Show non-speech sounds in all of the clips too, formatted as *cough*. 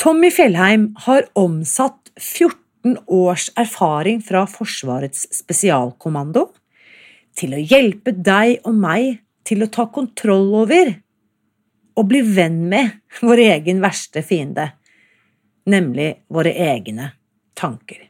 Tommy Fjellheim har omsatt 14 års erfaring fra Forsvarets spesialkommando til å hjelpe deg og meg til å ta kontroll over og bli venn med vår egen verste fiende, nemlig våre egne tanker.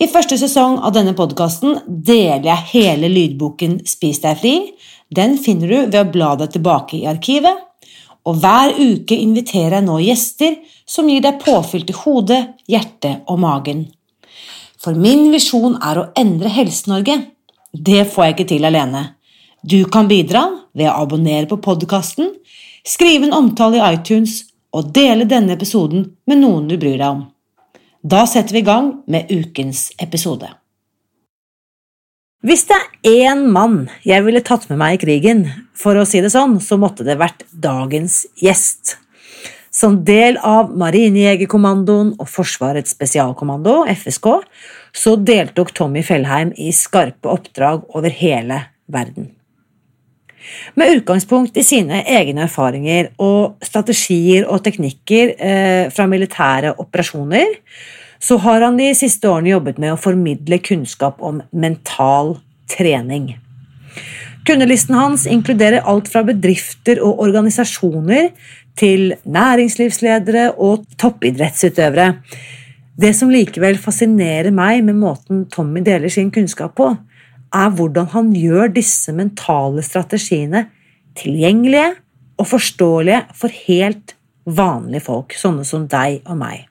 I første sesong av denne podkasten deler jeg hele lydboken Spis deg fri. Den finner du ved å bla deg tilbake i arkivet. Og hver uke inviterer jeg nå gjester som gir deg påfyll til hodet, hjertet og magen. For min visjon er å endre Helse-Norge. Det får jeg ikke til alene. Du kan bidra ved å abonnere på podkasten, skrive en omtale i iTunes og dele denne episoden med noen du bryr deg om. Da setter vi i gang med ukens episode. Hvis det er én mann jeg ville tatt med meg i krigen, for å si det sånn, så måtte det vært dagens gjest. Som del av Marinejegerkommandoen og Forsvarets spesialkommando, FSK, så deltok Tommy Fellheim i skarpe oppdrag over hele verden. Med utgangspunkt i sine egne erfaringer og strategier og teknikker eh, fra militære operasjoner, så har han de siste årene jobbet med å formidle kunnskap om mental trening. Kundelisten hans inkluderer alt fra bedrifter og organisasjoner til næringslivsledere og toppidrettsutøvere. Det som likevel fascinerer meg med måten Tommy deler sin kunnskap på, er hvordan han gjør disse mentale strategiene tilgjengelige og forståelige for helt vanlige folk, sånne som deg og meg.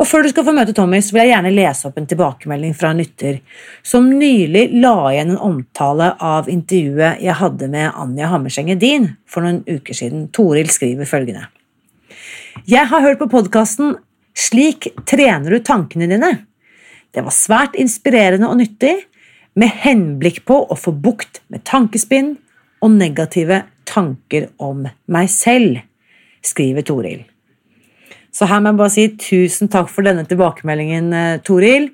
Og Før du skal få møte Tommy, så vil jeg gjerne lese opp en tilbakemelding fra en lytter som nylig la igjen en omtale av intervjuet jeg hadde med Anja Hammerseng Edin for noen uker siden. Toril skriver følgende. Jeg har hørt på podkasten Slik trener du tankene dine. Det var svært inspirerende og nyttig, med henblikk på å få bukt med tankespinn og negative tanker om meg selv, skriver Toril. Så her må jeg bare si tusen takk for denne tilbakemeldingen, eh, Toril.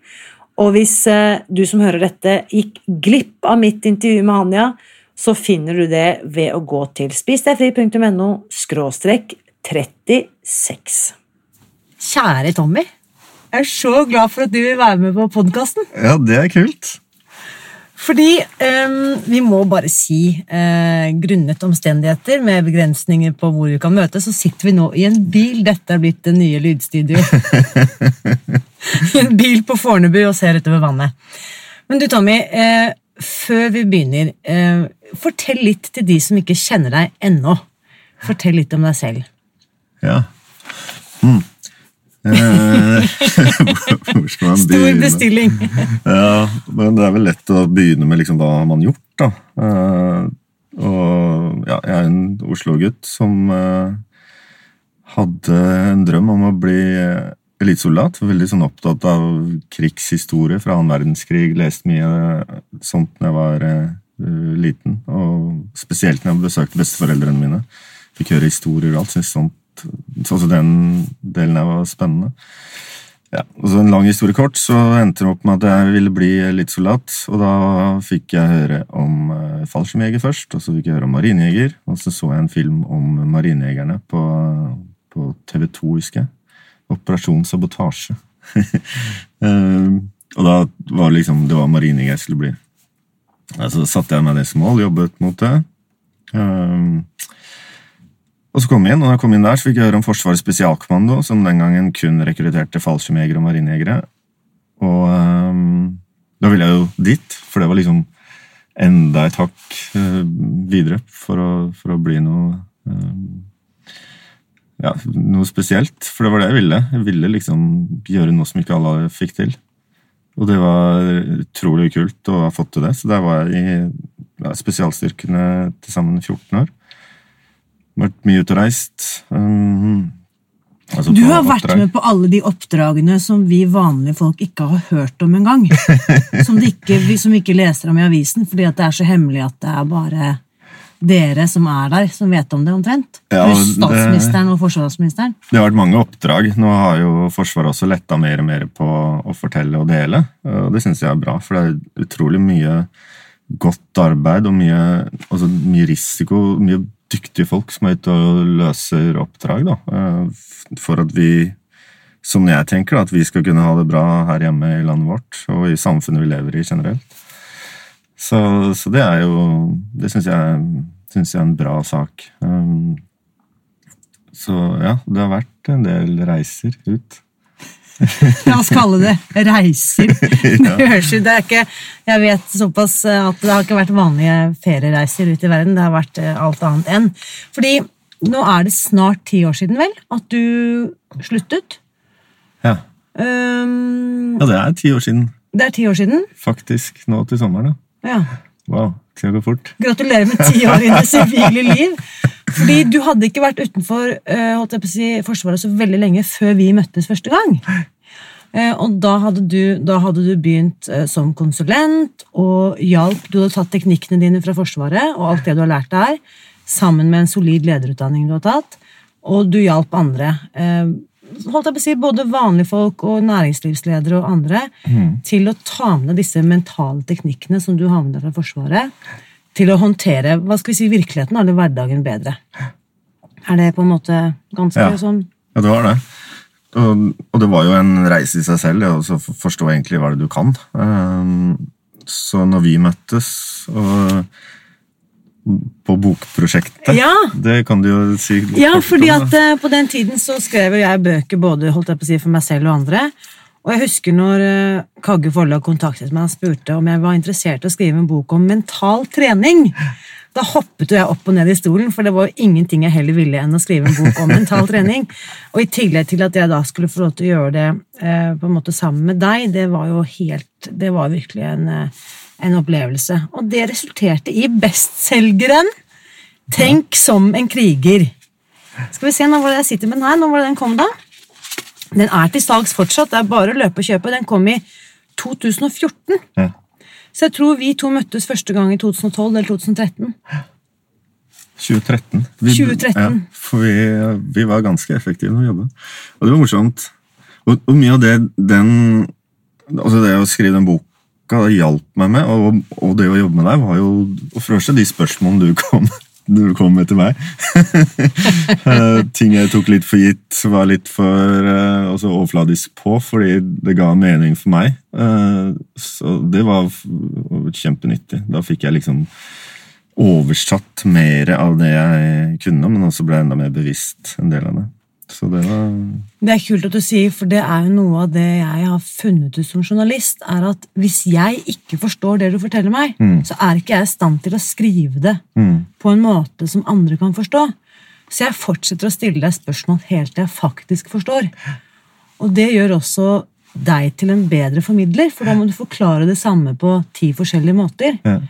Og hvis eh, du som hører dette, gikk glipp av mitt intervju med Hanja, så finner du det ved å gå til spisdegfri.no – 36. Kjære Tommy. Jeg er så glad for at du vil være med på podkasten. Ja, det er kult. Fordi um, vi må bare si, uh, grunnet omstendigheter med begrensninger på hvor vi kan møtes, så sitter vi nå i en bil. Dette er blitt det nye lydstudioet. I *laughs* en bil på Fornebu og ser utover vannet. Men du, Tommy, uh, før vi begynner, uh, fortell litt til de som ikke kjenner deg ennå. Fortell litt om deg selv. Ja. Mm. *laughs* Stor bestilling. *laughs* ja, men det er vel lett å begynne med liksom hva man har gjort, da. Uh, og ja, jeg er en Oslo-gutt som uh, hadde en drøm om å bli elitesoldat. Veldig sånn opptatt av krigshistorie fra annen verdenskrig. Leste mye sånt da jeg var liten. Og spesielt når jeg besøkte besteforeldrene mine. Fikk høre historier og alt. Syntes sånt også den delen her var spennende. Ja, og så En lang historie kort, så endte det opp med at jeg ville bli elitesoldat. Og da fikk jeg høre om uh, fallskjermjeger først, og så fikk jeg høre om marinejeger. Og så så jeg en film om marinejegerne på, på TV2, husker jeg. Operasjon sabotasje. uh, *laughs* og da var det liksom Det var marinejeger jeg skulle bli. Så så satte jeg meg det som mål, jobbet mot det. Uh, og så kom jeg inn, og da jeg kom inn der, så fikk jeg høre om Forsvarets spesialkommando, som den gangen kun rekrutterte fallskjermjegere og marinejegere. Og um, da ville jeg jo dit, for det var liksom enda et hakk uh, videre for å, for å, bli noe um, Ja, noe spesielt. For det var det jeg ville. Jeg ville liksom gjøre noe som ikke alle fikk til. Og det var utrolig kult å ha fått til det. Så der var jeg i ja, spesialstyrkene til sammen 14 år. Vært mye ute og reist. Um, altså Du har vært oppdrag. med på alle de oppdragene som vi vanlige folk ikke har hørt om engang. *laughs* Som, ikke, vi som ikke leser om i avisen, fordi det er så hemmelig at det er bare dere som er der, som vet om det omtrent. Ja, Pluss statsministeren og forsvarsministeren. Det har vært mange oppdrag. Nå har jo Forsvaret også letta mer og mer på å fortelle og dele. Og det syns jeg er bra, for det er utrolig mye godt arbeid og mye, altså mye risiko. Mye dyktige folk som er ute og løser oppdrag. Da. Eh, For at vi, som jeg tenker, at vi skal kunne ha det bra her hjemme i landet vårt og i samfunnet vi lever i generelt. Så, så det er jo Det syns jeg, synes jeg er en bra sak. Um, så ja, det har vært en del reiser ut. La oss kalle det reiser. *laughs* Det høres ut, det er ikke, Jeg vet såpass at det har ikke vært vanlige feriereiser ut i verden. Det har vært eh, alt annet enn. Fordi nå er det snart ti år siden, vel, at du sluttet. Ja. Um, ja, det er ti år siden, det er ti år siden. faktisk. Nå til sommeren, da. Ja. Wow, tida går fort. Gratulerer med ti år i det sivile liv. *laughs* Fordi du hadde ikke vært utenfor eh, si, Forsvaret så veldig lenge før vi møttes første gang. Eh, og da hadde du, da hadde du begynt eh, som konsulent og hjalp Du hadde tatt teknikkene dine fra Forsvaret og alt det du har lært der, sammen med en solid lederutdanning du har tatt, og du hjalp andre. holdt jeg på å si, Både vanlige folk og næringslivsledere og andre til å ta med disse mentale teknikkene som du har med deg fra Forsvaret, til å håndtere hva skal vi si, virkeligheten eller hverdagen bedre. Er det på en måte ganske Ja. sånn Ja, det var det. Og, og det var jo en reise i seg selv, å så forstå egentlig hva det du kan. Um, så når vi møttes og på bokprosjektet Ja. Det kan du jo si Ja, fordi at eh, på den tiden så skrev jeg bøker både holdt jeg på å si, for meg selv og andre. Og jeg husker når eh, Kagge forlag kontaktet meg og spurte om jeg var interessert i å skrive en bok om mental trening. Da hoppet jo jeg opp og ned i stolen, for det var jo ingenting jeg heller ville enn å skrive en bok om mental *laughs* trening. Og i tillegg til at jeg da skulle få lov til å gjøre det eh, på en måte sammen med deg, det var jo helt Det var virkelig en, eh, en opplevelse. Og det resulterte i bestselgeren Tenk som en kriger. Skal vi se, nå var det jeg sitter med den her. Nå var det den kom da. Den er til salgs fortsatt. Det er bare å løpe og kjøpe. Den kom i 2014. Ja. Så jeg tror vi to møttes første gang i 2012 eller 2013. 2013. Vi, 2013. Ja, for vi, vi var ganske effektive når vi jobbet. Og det var morsomt. Og, og mye av det den Altså det å skrive den boka hjalp meg med, og, og det å jobbe med deg, var jo for det første de spørsmålene du kom, du kom til meg. *laughs* Eh, Ting jeg tok litt for gitt, var litt for uh, overfladisk på, fordi det ga mening for meg. Uh, Så det var kjempenyttig. Da fikk jeg liksom oversatt mer av det jeg kunne, men også ble enda mer bevisst en del av det. Så det var Det er kult at du sier, for det er jo noe av det jeg har funnet ut som journalist, er at hvis jeg ikke forstår det du forteller meg, så er ikke jeg i stand til å skrive det på en måte som andre kan forstå. Så jeg fortsetter å stille deg spørsmål helt til jeg faktisk forstår. Og det gjør også deg til en bedre formidler, for da må du forklare det samme på ti forskjellige måter. Ja.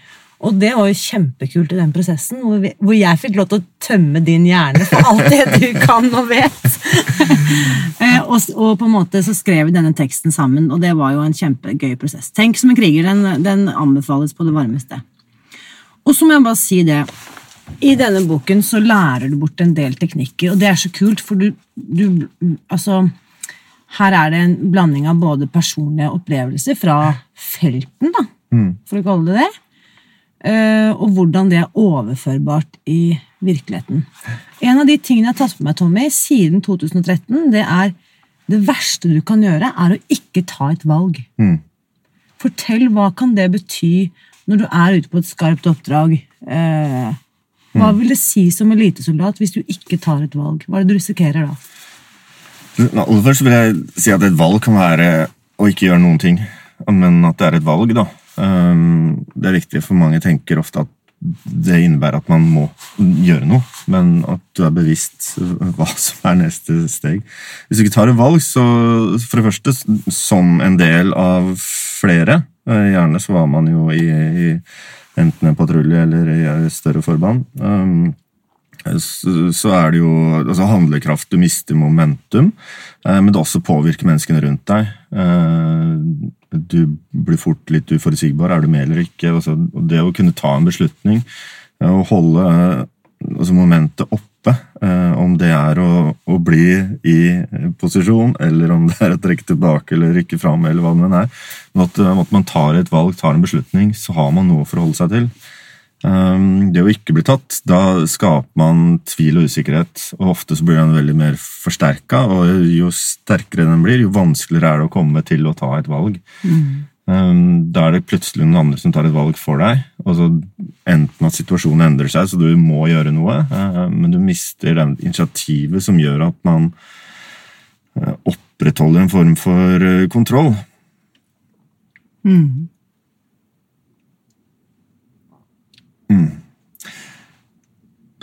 Og det var jo kjempekult i den prosessen, hvor, vi, hvor jeg fikk lov til å tømme din hjerne for alt det du kan og vet. *laughs* Eh, og, og på en måte så skrev vi denne teksten sammen, og det var jo en kjempegøy prosess. Tenk som en kriger, den, den anbefales på det varmeste. Og så må jeg bare si det. I denne boken så lærer du bort en del teknikker, og det er så kult, for du, du Altså Her er det en blanding av både personlige opplevelser fra felten, da, for å kalle det det, og hvordan det er overførbart i virkeligheten. En av de tingene jeg har tatt for meg, Tommy, siden 2013, det er det verste du kan gjøre, er å ikke ta et valg. Fortell hva kan det bety når du er ute på et skarpt oppdrag. Eh, hva vil det si som elitesoldat hvis du ikke tar et valg? Hva er det du risikerer da? Aller først vil jeg si at et valg kan være å ikke gjøre noen ting, men at det er et valg, da. Um, Det er viktig, for mange tenker ofte at det innebærer at man må gjøre noe. men at du er bevisst hva som er neste steg. Hvis du ikke tar et valg, så for det første som en del av flere eh, Gjerne så var man jo i, i enten en patrulje eller i større forband. Um, så er det jo altså handlekraft, du mister momentum, eh, men det også påvirker menneskene rundt deg. Eh, du blir fort litt uforutsigbar. Er du med eller ikke? Altså, det å kunne ta en beslutning og holde altså momentet oppe, om det er å, å, bli i posisjon, eller om det er å trekke tilbake eller rykke fram, eller hva det er. Men at, at man tar et valg, tar en beslutning, så har man noe å forholde seg til. Um, det å ikke bli tatt, da skaper man tvil og usikkerhet. og Ofte så blir den veldig mer forsterka, og jo sterkere den blir, jo vanskeligere er det å komme til å ta et valg. Mm. Um, da er det plutselig noen andre som tar et valg for deg. og så enten at situasjonen endrer seg, så du må gjøre noe, uh, men du mister det initiativet som gjør at man uh, opprettholder en form for uh, kontroll. Mm. Mm.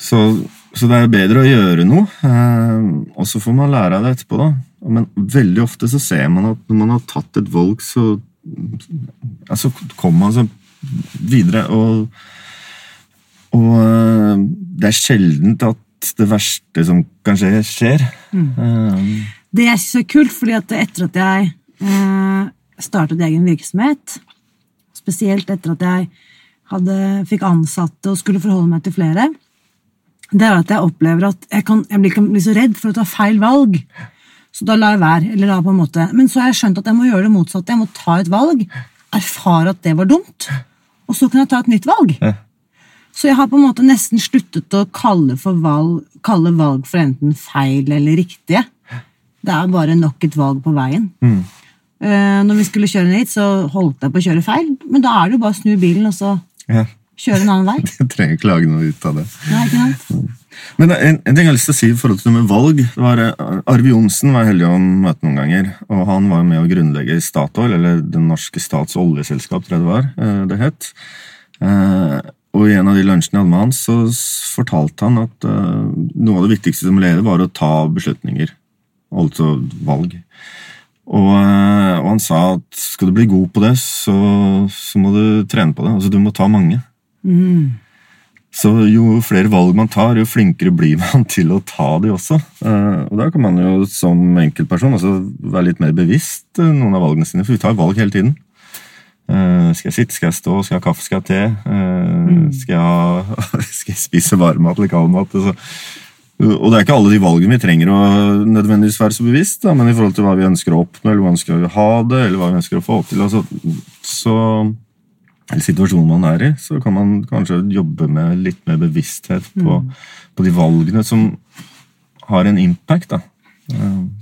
Så, så, det er bedre å gjøre noe, eh, og så får man lære av det etterpå. da. Men veldig ofte så ser man at når man har tatt et valg, så altså, kommer man seg videre. Og, og eh, det er sjeldent at det verste som kan skje, skjer. Mm. Um, det er kult, fordi at etter at jeg eh, startet egen virksomhet, spesielt etter at jeg hadde, fikk ansatte og skulle forholde meg til flere, det er at jeg opplever at jeg, kan, jeg blir, blir, så redd for å ta feil valg. Så da lar jeg være. eller da på en måte. Men så har jeg skjønt at jeg må gjøre det motsatte. Jeg må ta et valg, erfare at det var dumt, og så kan jeg ta et nytt valg. Så jeg har på en måte nesten sluttet å kalle, valg, kalle valg for enten feil eller riktige. Det er bare nok et valg på veien. Mm. Uh, når vi skulle kjøre ned hit, så holdt jeg på å kjøre feil, men da er det jo bare å snu bilen og så ja. Kjøre en annen vei. *laughs* Jeg trenger ikke lage noe ut av det. Nei, ikke sant? Men en, en, ting jeg har lyst til å si i forhold til det med valg, det var eh, Arve Johnsen var heldig å møte noen ganger. og Han var med å grunnlegge Statoil, eller Det norske stats oljeselskap, tror jeg det var. Eh, det het. Eh, og I en av de lunsjene jeg hadde med han, så fortalte han at noe av det viktigste som leder, var å ta beslutninger. Altså valg. Og, eh, og, han sa at skal du bli god på det, så, så må du trene på det. Altså Du må ta mange. Mm. Så jo flere valg man tar, jo flinkere blir *laughs* man til å ta de også. Uh, og da kan man jo som enkeltperson også være litt mer bevisst uh, noen av valgene sine, for vi tar valg hele tiden. Skal jeg sitte, skal jeg stå, skal jeg ha kaffe, skal jeg ha te? Mm. Skal, jeg ha, *laughs* skal, jeg spise varmmat eller kaldmat? Altså, og det er ikke alle de valgene vi trenger å nødvendigvis være så bevisst, da, men i forhold til hva vi ønsker å oppnå, eller hva vi ønsker å ha det, eller hva vi ønsker å få til, altså, så, eller situasjonen man er i, så kan man kanskje jobbe med litt mer bevissthet på, mm. på de valgene som har en impact. da.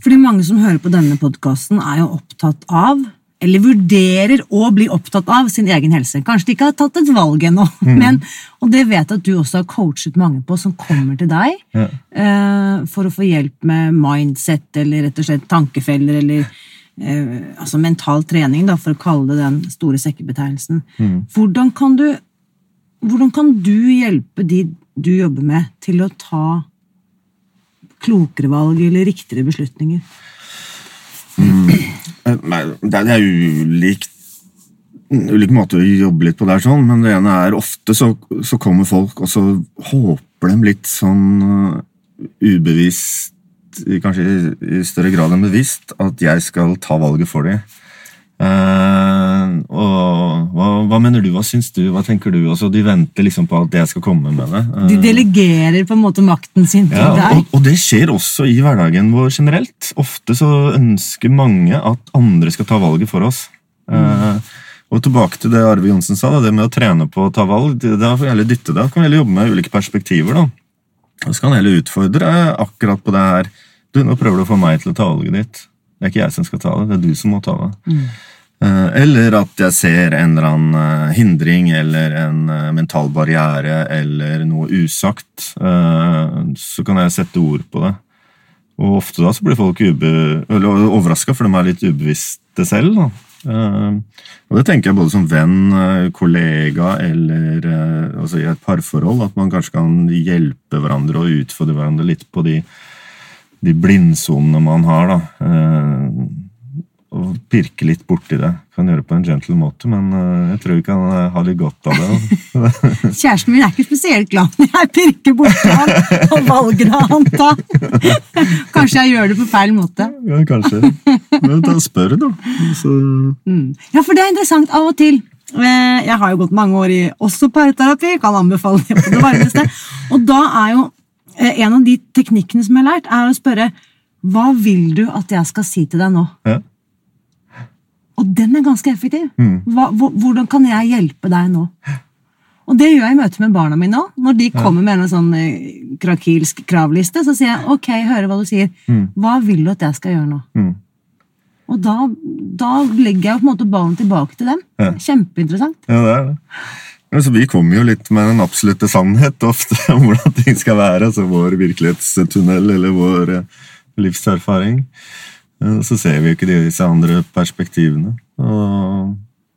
Fordi mange som hører på denne podkasten, er jo opptatt av eller vurderer å bli opptatt av sin egen helse. Kanskje de ikke har tatt et valg ennå, mm. *laughs* men, og det vet jeg at du også har coachet mange på som kommer til deg ja. uh, for å få hjelp med mindset eller rett og slett tankefeller eller uh, altså mental trening, da, for å kalle det den store sekkebetegnelsen. Mm. Hvordan, kan du, hvordan kan du hjelpe de du jobber med, til å ta klokere valg eller riktigere beslutninger? Mm. Nei, det er ulikt ulike måter å jobbe litt på der, sånn, men det ene er ofte så, så kommer folk, og så håper de litt sånn uh, ubevisst, kanskje i større grad enn bevisst, at jeg skal ta valget for dem. Uh, og hva, hva, mener du, hva syns du, hva tenker du? Altså, de venter liksom på at jeg skal komme med det. Uh, de delegerer på en måte makten sin til ja, deg. Og, og, det skjer også i hverdagen vår generelt. Ofte så ønsker mange at andre skal ta valget for oss. Uh, og tilbake til det Arve Johnsen sa, det med å trene på å ta valg. Da kan vi dytte det, kan vi jobbe med ulike perspektiver. da. Og så kan jeg utfordre akkurat på det her. Du, Nå prøver du å få meg til å ta valget ditt. Det er ikke jeg som skal ta det, det er du som må ta det. Mm. Eh, eller at jeg ser en eller annen eh, hindring eller en eh, mental barriere eller noe usagt. Så kan jeg sette ord på det. Og ofte da så blir folk overraska, for de er litt ubevisste selv. Da. Og det tenker jeg både som venn, kollega eller altså i et parforhold, at man kanskje kan hjelpe hverandre og utfordre hverandre litt på de, de blindsonene man har. da. Eh, og pirke litt borti det. Kan gjøre det på en gentle måte, men eh, jeg tror vi kan eh, ha litt godt av det. *laughs* Kjæresten min er ikke spesielt glad når jeg pirker borti han og valgene han tar. *laughs* Kanskje jeg gjør det på feil måte. ja, kanskje. Men da spør, da. Så, Mm. Ja, for det er interessant av og til. Jeg har jo gått mange år i også parterapi, kan anbefale det på det varmeste. Og da er jo en av de teknikkene som jeg har lært, er å spørre hva vil du at jeg skal si til deg nå? ja. Og den er ganske effektiv. Mm. Hva, hvordan kan jeg hjelpe deg nå? Og det gjør jeg i møte med barna mine òg. Når de kommer med en sånn eh, krakilsk kravliste, så sier jeg ok, hører hva du sier. Mm. Hva vil du at jeg skal gjøre nå? Mm. Og da, da legger jeg på en måte ballen tilbake til dem. Ja. Kjempeinteressant. Ja, det er det. Altså, vi kommer jo litt med den absolutte sannhet ofte om hvordan ting skal være. Altså vår virkelighetstunnel eller vår eh, livserfaring. Så ser vi jo ikke disse andre perspektivene. Og,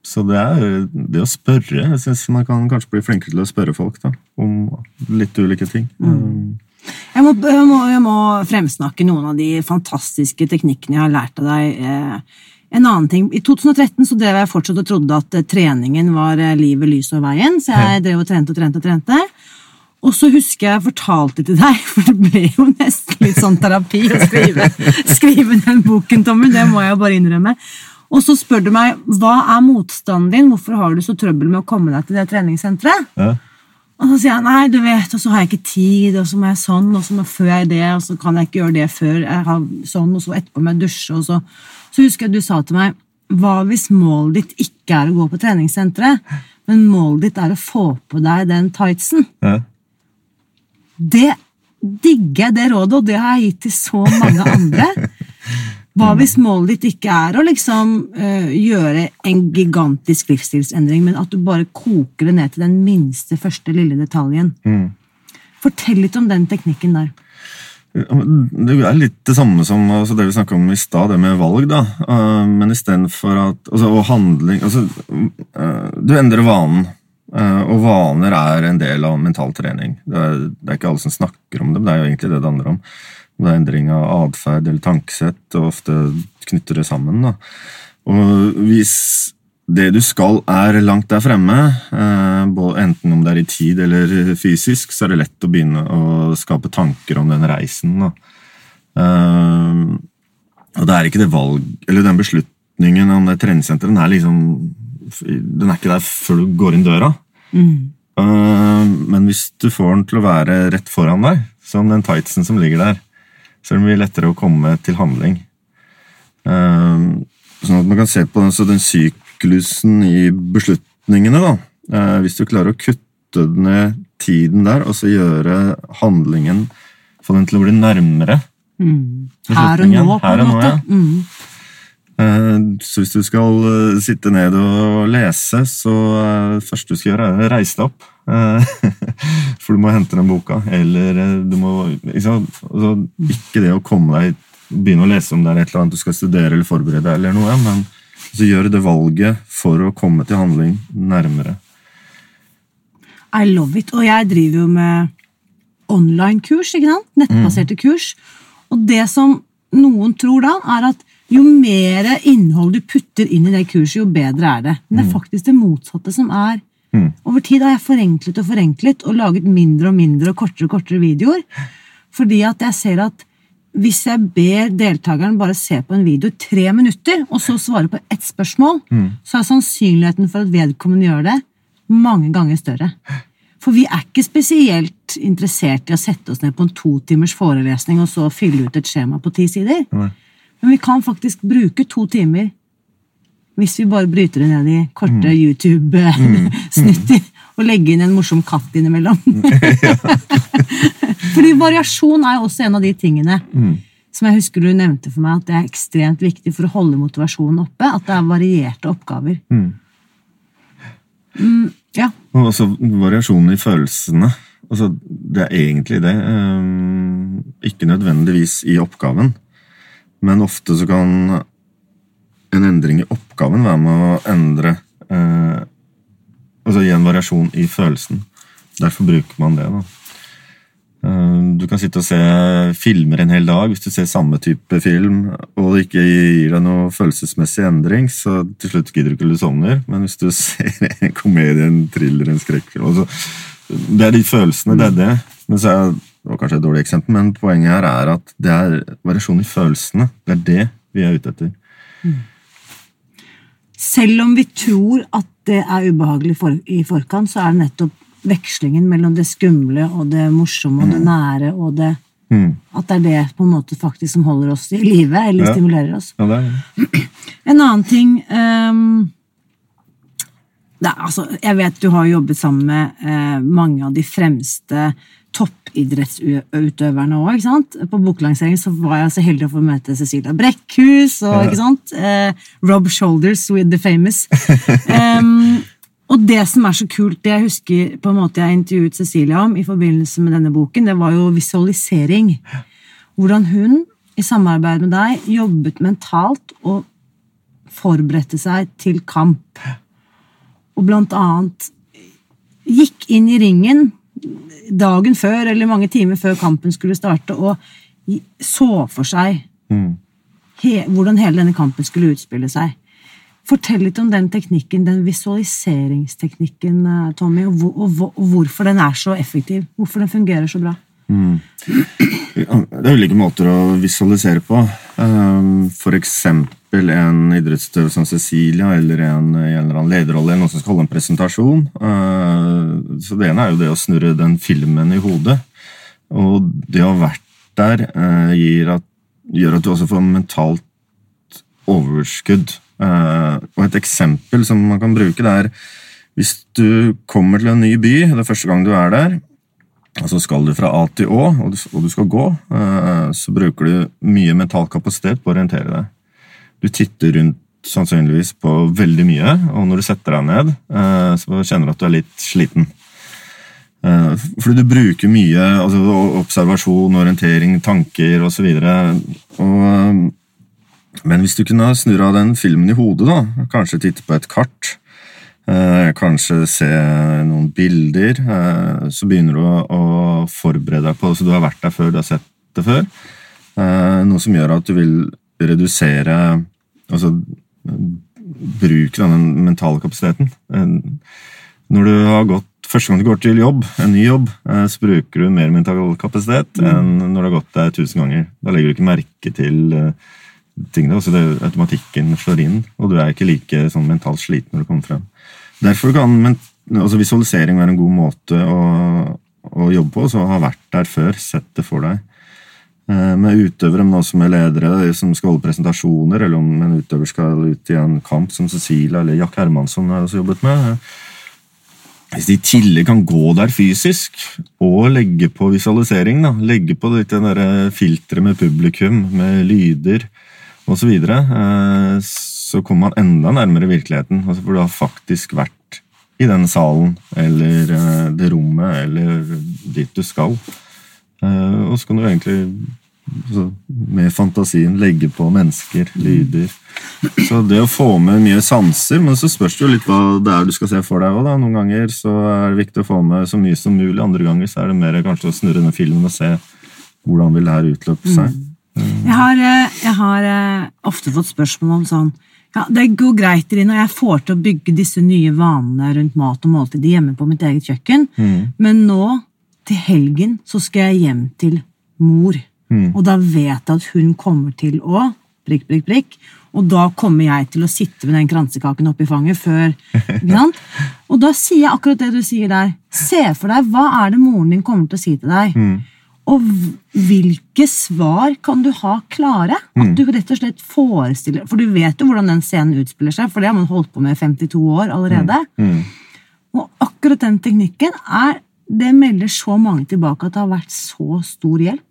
så det er det å spørre. Jeg synes man kan kanskje bli flinkere til å spørre folk da, om litt ulike ting. Mm. Jeg må, jeg, må, jeg må fremsnakke noen av de fantastiske teknikkene jeg har lært av deg. Eh, En annen ting, I 2013 så drev jeg fortsatt og trodde at eh, treningen var eh, livet, lyset og veien, så jeg drev og trente og trente og trente. Og så husker jeg fortalte til deg, *laughs* for det ble jo nesten litt sånn terapi å skrive, skrive den boken, Tommy, det må jeg jo bare innrømme. Og så spør du meg hva er motstanden din, hvorfor har du så trøbbel med å komme deg til det treningssenteret? ja. Og så sier jeg nei, du vet, og så har jeg ikke tid, og så må jeg sånn, og så må før jeg det, og så kan jeg ikke gjøre det før jeg har sånn, og så etterpå må jeg dusje, og så Så husker jeg du sa til meg hva hvis målet ditt ikke er å gå på treningssenteret, men målet ditt er å få på deg den tightsen? Ja. Det digger jeg det rådet, og det har jeg gitt til så mange andre. Hva hvis målet ditt ikke er å liksom øh, gjøre en gigantisk livsstilsendring, men at du bare koker det ned til den minste første lille detaljen? Mm. Fortell litt om den teknikken der. Det er litt det samme som altså det vi snakka om i stad, det med valg. da. Uh, men istedenfor at altså, Og handling altså, uh, Du endrer vanen. Uh, og vaner er en del av mental trening. Det er, det er ikke alle som snakker om det, men det er jo egentlig det det handler om. Det er endring av atferd eller tankesett, og ofte knytter det sammen. da. Og hvis det du skal er langt der fremme, eh, enten om det er i tid eller fysisk, så er det lett å begynne å skape tanker om den reisen. Eh, og det er ikke det valg, eller den beslutningen om det treningssenteret, den er liksom den er ikke der før du går inn døra. Mm. men hvis du får den til å være rett foran deg, som den tightsen som ligger der, så er det mye lettere å komme til handling. Eh, Sånn at man kan se på den, så den syklusen i beslutningene. da. Eh, hvis du klarer å kutte ned tiden der, og så gjøre handlingen Få den til å bli nærmere. Her og nå, på en måte. ja. Mm. Eh, Så hvis du skal eh, sitte ned og lese, så det første du skal gjøre, er å reise deg opp. *laughs* For du må hente den boka, eller du må Ikke. Altså, ikke det å komme deg begynne å lese om det er et eller annet du skal studere eller forberede, eller noe, men altså, gjøre det valget for å komme til handling nærmere. I love it. Og jeg driver jo med online-kurs, ikke sant? Nettbaserte kurs. Og det som noen tror da, er at jo mer innhold du putter inn i det kurset, jo bedre er det. Men det er faktisk det motsatte som er. Mm. Over tid har jeg forenklet og forenklet og laget mindre og mindre og kortere og kortere videoer. Fordi at jeg ser at hvis jeg ber deltakeren bare se på en video i tre minutter, og så svare på ett spørsmål, så er sannsynligheten for at vedkommende gjør det, mange ganger større. For vi er ikke spesielt interessert i å sette oss ned på en to timers forelesning og så fylle ut et skjema på ti sider. Mm. Men vi kan faktisk bruke to timer hvis vi bare bryter det ned i korte YouTube-snutter *laughs* og legge inn en morsom katt innimellom. *laughs* Fordi variasjon er jo også en av de tingene som jeg husker du nevnte for meg, at det er ekstremt viktig for å holde motivasjonen oppe. At det er varierte oppgaver. Mm. Mm, ja. Og også variasjonen i følelsene. Altså, det er egentlig det. eh, Ikke nødvendigvis i oppgaven, men ofte så kan en endring i oppgaven være med å endre eh, Altså gi en variasjon i følelsen. Derfor bruker man det. da. Eh, Du kan sitte og se filmer en hel dag. Hvis du ser samme type film, og det ikke gir deg noe følelsesmessig endring, så til slutt gidder du ikke du sovner. Men hvis du *laughs* ser en komedie, en thriller, en skrekkfilm altså, Det er de følelsene, det er det. Men så er det var kanskje et dårlig eksempel, men poenget her er at det er variasjon i følelsene. Det er det vi er ute etter. Selv om vi tror at det er ubehagelig for, i forkant, så er det nettopp vekslingen mellom det skumle og det morsomme og det nære og det Mm. At det er det på en måte faktisk som holder oss i live, eller Ja. stimulerer oss. Ja. *clears throat* En annen ting um, er, altså, Jeg vet du har jobbet sammen med uh, mange av de fremste toppidrettsutøverne òg. På boklansering så var jeg så heldig å få møte Cecilia Brekkhus og ikke sant? Eh, Rob Shoulders with the famous. *laughs* um, og det som er så kult, det jeg husker på en måte jeg intervjuet Cecilia om i forbindelse med denne boken, det var jo visualisering. Hvordan hun, i samarbeid med deg, jobbet mentalt og forberedte seg til kamp. Og blant annet gikk inn i ringen dagen før, eller mange timer før kampen skulle starte, og så for seg Mm. he hvordan hele denne kampen skulle utspille seg. Fortell litt om den teknikken, den visualiseringsteknikken, eh, Tommy, og, hvor, og, og hvorfor den er så effektiv. Hvorfor den fungerer så bra. *clears throat* Det er ulike måter å visualisere på. For eksempel en idrettsutøver som Cecilia, eller en i en eller annen lederrolle, noen som skal holde en presentasjon. Uh, Så det ene er jo det å snurre den filmen i hodet. Og det å ha vært der gir at, gjør at du også får mentalt overskudd. Uh, Og et eksempel som man kan bruke, det er hvis du kommer til en ny by, det er første gang du er der, og så skal du fra A til Å, og du, skal gå, eh, så bruker du mye mental kapasitet på å orientere deg. Du titter rundt sannsynligvis på veldig mye, og når du setter deg ned, eh, så kjenner du at du er litt sliten. Eh, Fordi du bruker mye altså observasjon, orientering, tanker osv. Men hvis du kunne snurra den filmen i hodet, da, kanskje titte på et kart, kanskje se noen bilder. Eh, så begynner du å, å forberede deg på det, så du har vært der før, du har sett det før. Eh, noe som gjør at du vil redusere Altså bruke den mentale kapasiteten. Eh, når du har gått Første gang du går til jobb, en ny jobb, eh, så bruker du mer mental kapasitet enn når du har gått der tusen ganger. Da legger du ikke merke til eh, tingene. altså det, Automatikken slår inn, og du er ikke like sånn, mentalt sliten når du kommer frem. Derfor kan men, altså visualisering være en god måte å, å jobbe på, så ha vært der før, sett det for deg. Eh, Med utøvere, men også med ledere som skal holde presentasjoner, eller om en utøver skal ut i en kamp som Cecilia eller Jack Hermansson har også jobbet med. Hvis de i tillegg kan gå der fysisk og legge på visualisering, da, legge på der filteret med publikum, med lyder osv., så, videre, eh, så kommer man enda nærmere virkeligheten. Altså for du har faktisk vært i den salen eller eh, det rommet eller dit du skal. Eh, Og så kan du egentlig altså, med fantasien legge på mennesker, lyder. Så det å få med mye sanser, men så spørs det jo litt hva det er du skal se for deg òg, da. Noen ganger så er det viktig å få med så mye som mulig, andre ganger så er det mer kanskje å snurre ned filmen og se hvordan vil det her utløpe seg. Jeg har, eh, jeg har ofte fått spørsmål om sånn ja, Det går greit Rina, og jeg får til å bygge disse nye vanene rundt mat og måltid hjemme på mitt eget kjøkken, men nå, til helgen, så skal jeg hjem til mor. Og da vet jeg at hun kommer til å prikk, prikk, prikk. Og da kommer jeg til å sitte med den kransekaken oppi fanget før. Ikke sant? *laughs* Og da sier jeg akkurat det du sier der. Se for deg, hva er det moren din kommer til å si til deg? Og hvilke svar kan du ha klare? At du rett og slett forestiller For du vet jo hvordan den scenen utspiller seg, for det har man holdt på med i 52 år allerede. Og akkurat den teknikken er det melder så mange tilbake at det har vært så stor hjelp.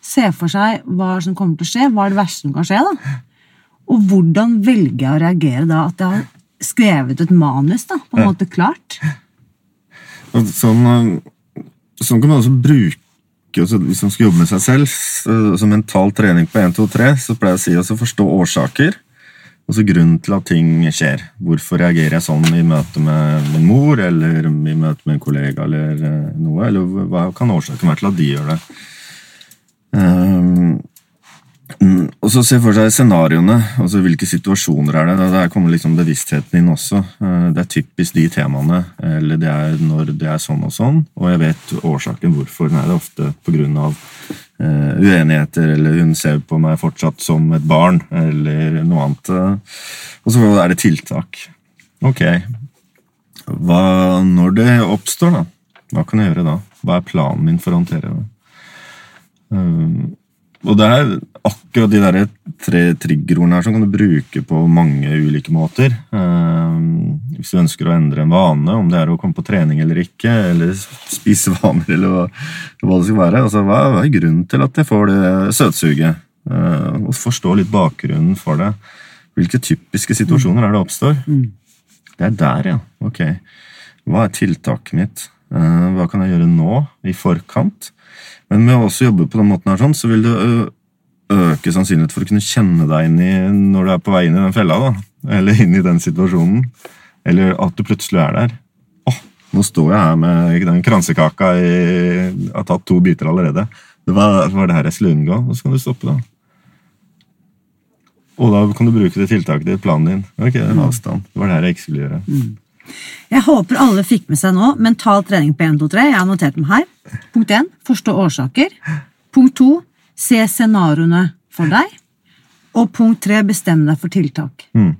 Se for seg hva som kommer til å skje, hva er det verste som kan skje. da? Og hvordan velger jeg å reagere da? At jeg har skrevet et manus, da, på en måte klart. Sånn, eh, sånn kan man også bruke altså, Hvis man skal jobbe med seg selv, så, som mental trening på 1, 2, 3, så pleier jeg å si altså forstå årsaker. Altså grunnen til at ting skjer. Hvorfor reagerer jeg sånn i møte med min mor, eller i møte med en kollega, eller eh, noe? Eller hva kan årsaken være til at de gjør det? Um, og så se for seg scenarioene. altså Hvilke situasjoner er det? Der kommer liksom bevisstheten inn også. Eh, det er typisk de temaene. Eller det er når det er sånn og sånn. Og jeg vet årsaken hvorfor. Det er ofte på grunn av uh, uenigheter, eller hun ser på meg fortsatt som et barn, eller noe annet. Og så er det tiltak. Ok. Hva, når det oppstår, da? Hva kan jeg gjøre da? Hva er planen min for å håndtere det? Um, og det er akkurat de der tre triggerordene her som kan du bruke på mange ulike måter. Um, hvis du ønsker å endre en vane, om det er å komme på trening eller ikke, eller spise vaner, eller hva, hva det skal være. Altså, hva, er grunnen til at jeg får det søtsuget? Uh, og forstå litt bakgrunnen for det. Hvilke typiske situasjoner er det oppstår? Mm. Det er der, ja. Ok. Hva er tiltaket mitt? Uh, hva kan jeg gjøre nå, i forkant? Men med å også jobbe på den måten her, sånn, så vil det øke sannsynligheten for å kunne kjenne deg inn i når du er på vei inn i den fella. da, Eller inn i den situasjonen. Eller at du plutselig er der. Åh, nå står jeg her med den kransekaka jeg har tatt to biter allerede. Det var, var det her jeg skulle unngå. Og så kan du stoppe, da. Og da kan du bruke det tiltaket i planen din. Ok, avstand. Det var det her jeg ikke skulle gjøre. Mm. Jeg håper alle fikk med seg nå mental trening på 1, 2, 3. Jeg har notert dem her. Punkt 1. Forstå årsaker. Punkt 2. Se scenarioene for deg. Og punkt 3. Bestem deg for tiltak. Mm.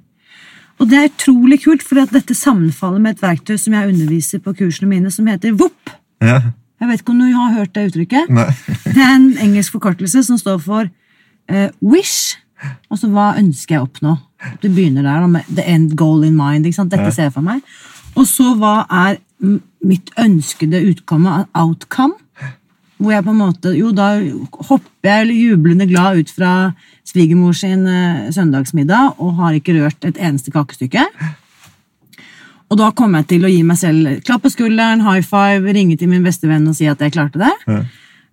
Og det er utrolig kult, for dette sammenfaller med et verktøy som jeg underviser på kursene mine, som heter VOP. Ja. Jeg vet ikke om du har hørt det uttrykket? Det er en engelsk forkortelse som står for uh, wish. Altså hva ønsker jeg å oppnå? Du begynner der da, med the end goal in mind. ikke sant? Dette ser jeg for meg. Og så hva er mitt ønskede utkomme, outcome? Hvor jeg på en måte Jo, da hopper jeg jublende glad ut fra svigermor sin uh, søndagsmiddag og har ikke rørt et eneste kakestykke. Og da kommer jeg til å gi meg selv klapp på skulderen, high five, ringe til min beste venn og si at jeg klarte det. Ja.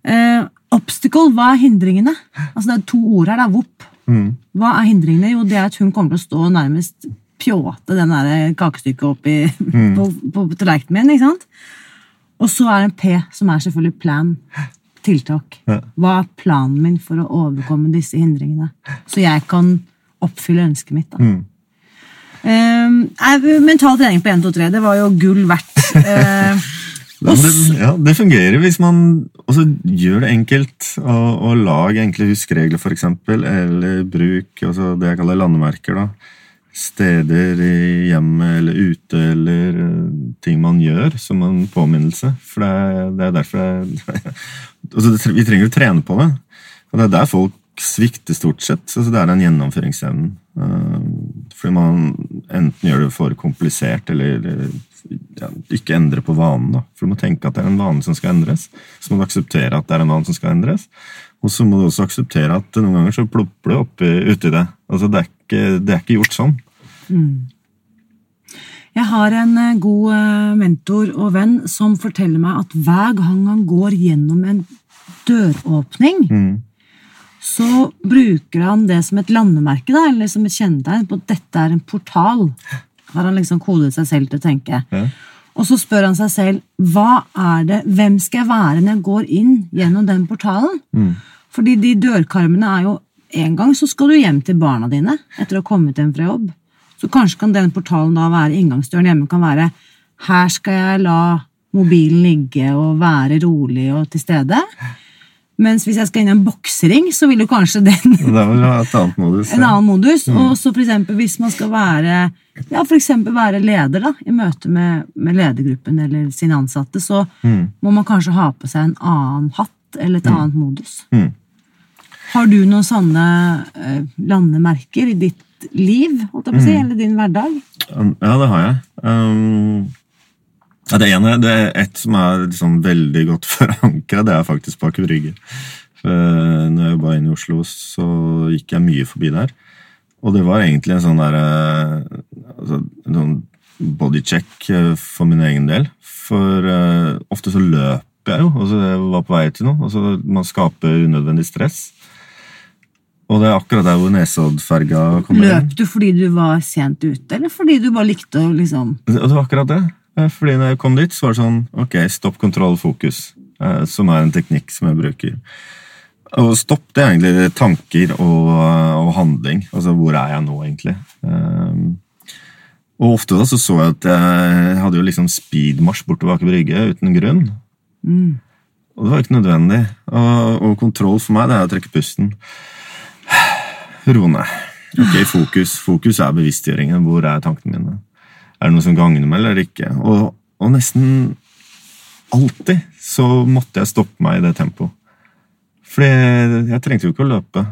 Uh, obstacle, hva er hindringene? Altså Det er to ord her. da, Vopp. VOP. Mm. Hva er hindringene? Jo, det er at hun kommer til å stå nærmest pjåte den der kakestykket opp i, mm. på, *laughs* på, på tallerkenen min. ikke sant? Og så er det en P, som er selvfølgelig plan. Tiltak. Hva er planen min for å overkomme disse hindringene? Så jeg kan oppfylle ønsket mitt. da. Mm. Um, mental trening på 1, 2, 3, det var jo gull verdt. Uh, *laughs* det, ja, det fungerer hvis man også gjør det enkelt. Og, og lag enkle huskeregler, f.eks. Eller bruk altså det jeg kaller landemerker. da. Steder i hjemmet eller ute, eller eh, ting man gjør som en påminnelse. For det er, det er derfor jeg, *laughs* altså Vi trenger å trene på det. Og det er der folk svikter, stort sett. Altså det er den gjennomføringsevnen. Eh, fordi man enten gjør det for komplisert, eller ja, ikke endre på vanen. da. For du må tenke at det er en vane som skal endres. Så må du akseptere at det er en vane som skal endres. Og så må du også akseptere at noen ganger så plopper det opp uti det. Altså, det er, ikke, det er ikke gjort sånn. Mm. Jeg har en eh, god eh, mentor og venn som forteller meg at hver gang han går gjennom en døråpning, mm. så bruker han det som et landemerke, da, eller som et kjennetegn på at dette er en portal har han liksom kodet seg selv til å tenke. Ja. Og så spør han seg selv hva er det, hvem skal jeg være når jeg går inn gjennom den portalen? Mm. Fordi de dørkarmene er jo En gang så skal du hjem til barna dine etter å ha kommet hjem fra jobb. Så kanskje kan den portalen da være inngangsdøren hjemme. kan være Her skal jeg la mobilen ligge og være rolig og til stede. Mens hvis jeg skal inn i en boksering, så vil jo kanskje den *laughs* Da vil du ha et annet modus. En annen modus. Mm. Og så for eksempel hvis man skal være ja, for eksempel være leder da, i møte med, med ledergruppen eller sine ansatte, så mm. må man kanskje ha på seg en annen hatt eller et mm. annet modus. Mm. Har du noen sånne uh, landemerker i ditt liv, holdt jeg på å si, mm. eller din hverdag? Ja, det har jeg. Um ja, det ene det er et som er liksom veldig godt *laughs* forankra, det er faktisk bak Brygge. Når jeg jobba inne i Oslo, så gikk jeg mye forbi der. Og det var egentlig en sånn der eh, altså, sånn bodycheck eh, for min egen del. For uh, ofte så løper jeg jo, og så jeg var på vei til noe. og så Man skaper unødvendig stress. Og det er akkurat der hvor Nesoddferga kommer inn. Løp du fordi du var sent ute, eller fordi du bare likte å liksom Og det var akkurat det. Eh, Fordi når jeg kom dit, så var det sånn Ok, stopp, kontroll, fokus. eh, Som er en teknikk som jeg bruker. Og stopp, det er egentlig tanker og, og handling. Altså, hvor er jeg nå, egentlig? Um, og ofte da så så jeg at jeg hadde jo liksom speedmarsj bortover Aker Brygge uten grunn. mm. Og det var ikke nødvendig. Og, og kontroll for meg, det er å trekke pusten. *sighs* Roe ned. Ok, fokus. Fokus er bevisstgjøringen. Hvor er tankene mine? Er det noe som gagner meg, eller ikke? Og, og nesten alltid så måtte jeg stoppe meg i det tempoet. Fordi jeg trengte jo ikke å løpe.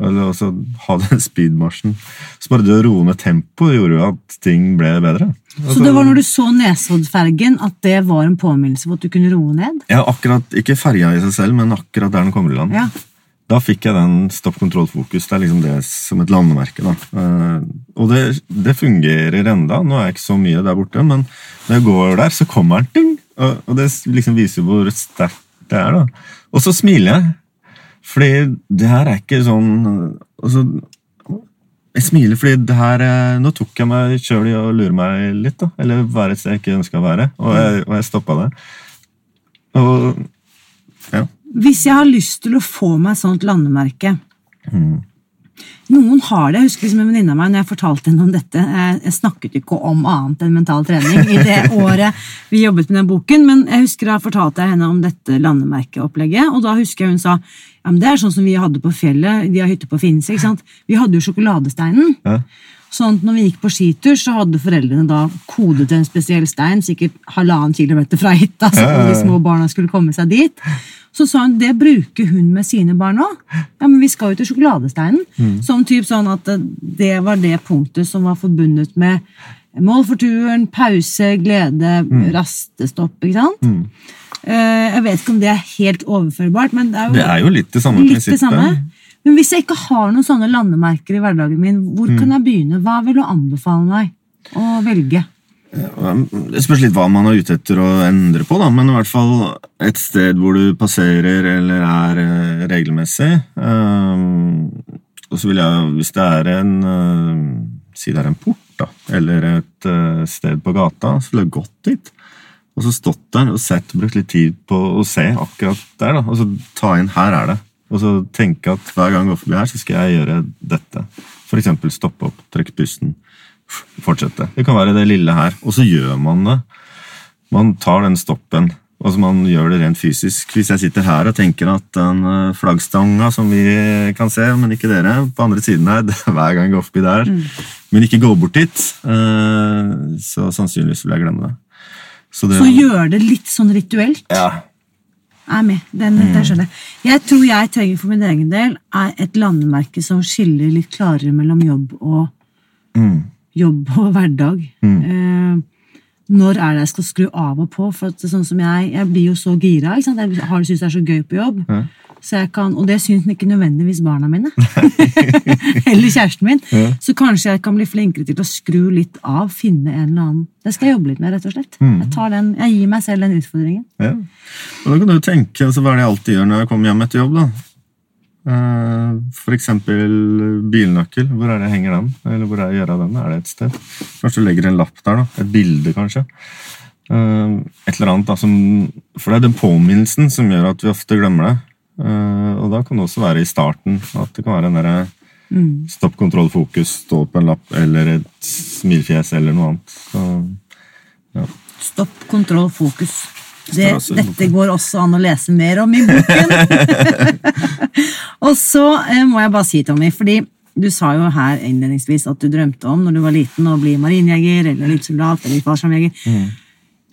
Eller altså ha den *laughs* speedmarsjen. Så bare det å roe ned tempoet gjorde jo at ting ble bedre. Altså, Så det var når du så Nesoddfergen at det var en påminnelse for at du kunne roe ned? Ja, akkurat, Ikke ferja i seg selv, men akkurat der den kommer i land. Ja. Da fikk jeg den stopp kontroll-fokus. Det er liksom det som et landemerke. da. Eh, og det, det fungerer enda. Nå er jeg ikke så mye der borte, men når jeg går der, så kommer den. Ding! Og, det liksom viser hvor sterkt det er. da. Og så smiler jeg. Fordi det her er ikke sånn altså, Jeg smiler fordi det her eh, Nå tok jeg meg sjøl i å lure meg litt. da. Eller være et sted jeg ikke ønska å være. Og jeg, og jeg stoppa det. Og ja. Hvis jeg har lyst til å få meg et sånt landemerke Mm. Noen har det. Jeg husker liksom en venninne av meg når jeg fortalte henne om dette. Jeg, jeg snakket ikke om annet enn mental trening i det *laughs* året vi jobbet med den boken, men jeg husker da fortalte jeg henne om dette landemerkeopplegget, og da husker jeg hun sa ja, men det er sånn som vi hadde på fjellet, de har hytte på Finse. ikke sant? Vi hadde jo sjokoladesteinen. Ja. Sånn at når vi gikk på skitur, så hadde foreldrene da kodet en spesiell stein, sikkert halvannen kilometer fra hytta, så de små barna skulle komme seg dit. Så sa hun det bruker hun med sine barn òg. Ja, men vi skal jo til sjokoladesteinen. Mm. Som typ sånn at eh, det var det punktet som var forbundet med mål for turen, pause, glede, Mm. rastestopp. ikke sant? Mm. Jeg vet ikke om det er helt overførbart, men det er jo Det er jo litt det samme litt prinsippet. det samme. Men hvis jeg ikke har noen sånne landemerker i hverdagen min, hvor Mm. kan jeg begynne? Hva vil du anbefale meg å velge? Det spørs litt hva man er ute etter å endre på, da. men i hvert fall et sted hvor du passerer eller er eh, regelmessig. Ehm, og så vil jeg, hvis det er en eh, Si det er en port, da, eller et eh, sted på gata, så ville jeg gått dit. Og så stått der og sett, brukt litt tid på å se akkurat der. da, Og så ta inn 'her er det'. Og så tenke at hver gang jeg går forbi her, så skal jeg gjøre dette. Eksempel stoppe opp, trekke pusten, fortsette. Det kan være det lille her. Og så gjør man det. Man tar den stoppen. Altså man gjør det rent fysisk. Hvis jeg sitter her og tenker at den eh, flaggstanga som vi kan se, men ikke dere, på andre siden her, *laughs* er hver gang jeg går forbi der, men ikke går bort dit, eh, så sannsynligvis vil jeg glemme det. Så det Så gjør det litt sånn rituelt. ja. er med. Den, den skjønner jeg. Jeg tror jeg trenger for min egen del er et landemerke som skiller litt klarere mellom jobb og, Mm. Jobb og *laughs* hverdag. Eh, når er det jeg skal skru av og på? For at sånn som Jeg jeg blir jo så gira. Ikke sant? Jeg har syns det er så gøy på jobb. Ja. Så jeg kan, og det syns ikke nødvendigvis barna mine. *laughs* *laughs* eller kjæresten min. Ja. Så kanskje jeg kan bli flinkere til å skru litt av. Finne en eller annen Det skal jeg jobbe litt med, rett og slett. Mm. Jeg, tar den, jeg gir meg selv den utfordringen. Ja. Og da kan du tenke, altså, Hva er det jeg alltid gjør når jeg kommer hjem etter jobb? da? Eh, For eksempel bilnøkkel. Hvor er det henger den? Eller hvor er jeg gjør av den? Er det et sted? Kanskje du legger en lapp der. da, Et bilde, kanskje. Eh, Et eller annet da, som, For det er den påminnelsen som gjør at vi ofte glemmer det. Eh, Og da kan det også være i starten. At det kan være en derre Mm. stopp, kontroll, fokus, stå på en lapp eller et smilfjes eller noe annet. Så, Stopp, kontroll, fokus. Det, dette går også an å lese mer om i boken. *laughs* og så eh, må jeg bare si, Tommy, fordi du sa jo her innledningsvis at du drømte om når du var liten å bli marinejeger eller elitesoldat eller fallskjermjeger.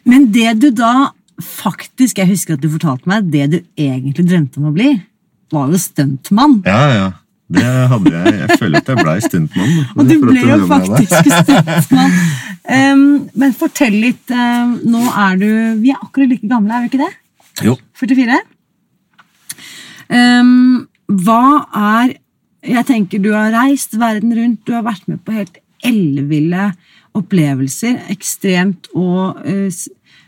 Men det du da faktisk, jeg husker at du fortalte meg, det du egentlig drømte om å bli, var jo stuntmann. ja, ja. Det hadde jeg. Jeg føler at jeg blei stuntmann. Og du ble jo faktisk stuntmann. Um, men fortell litt. um, nå er du Vi er akkurat like gamle, er vi ikke det? Jo. 44? Um, hva er Jeg tenker du har reist verden rundt, du har vært med på helt elleville opplevelser. Ekstremt og s-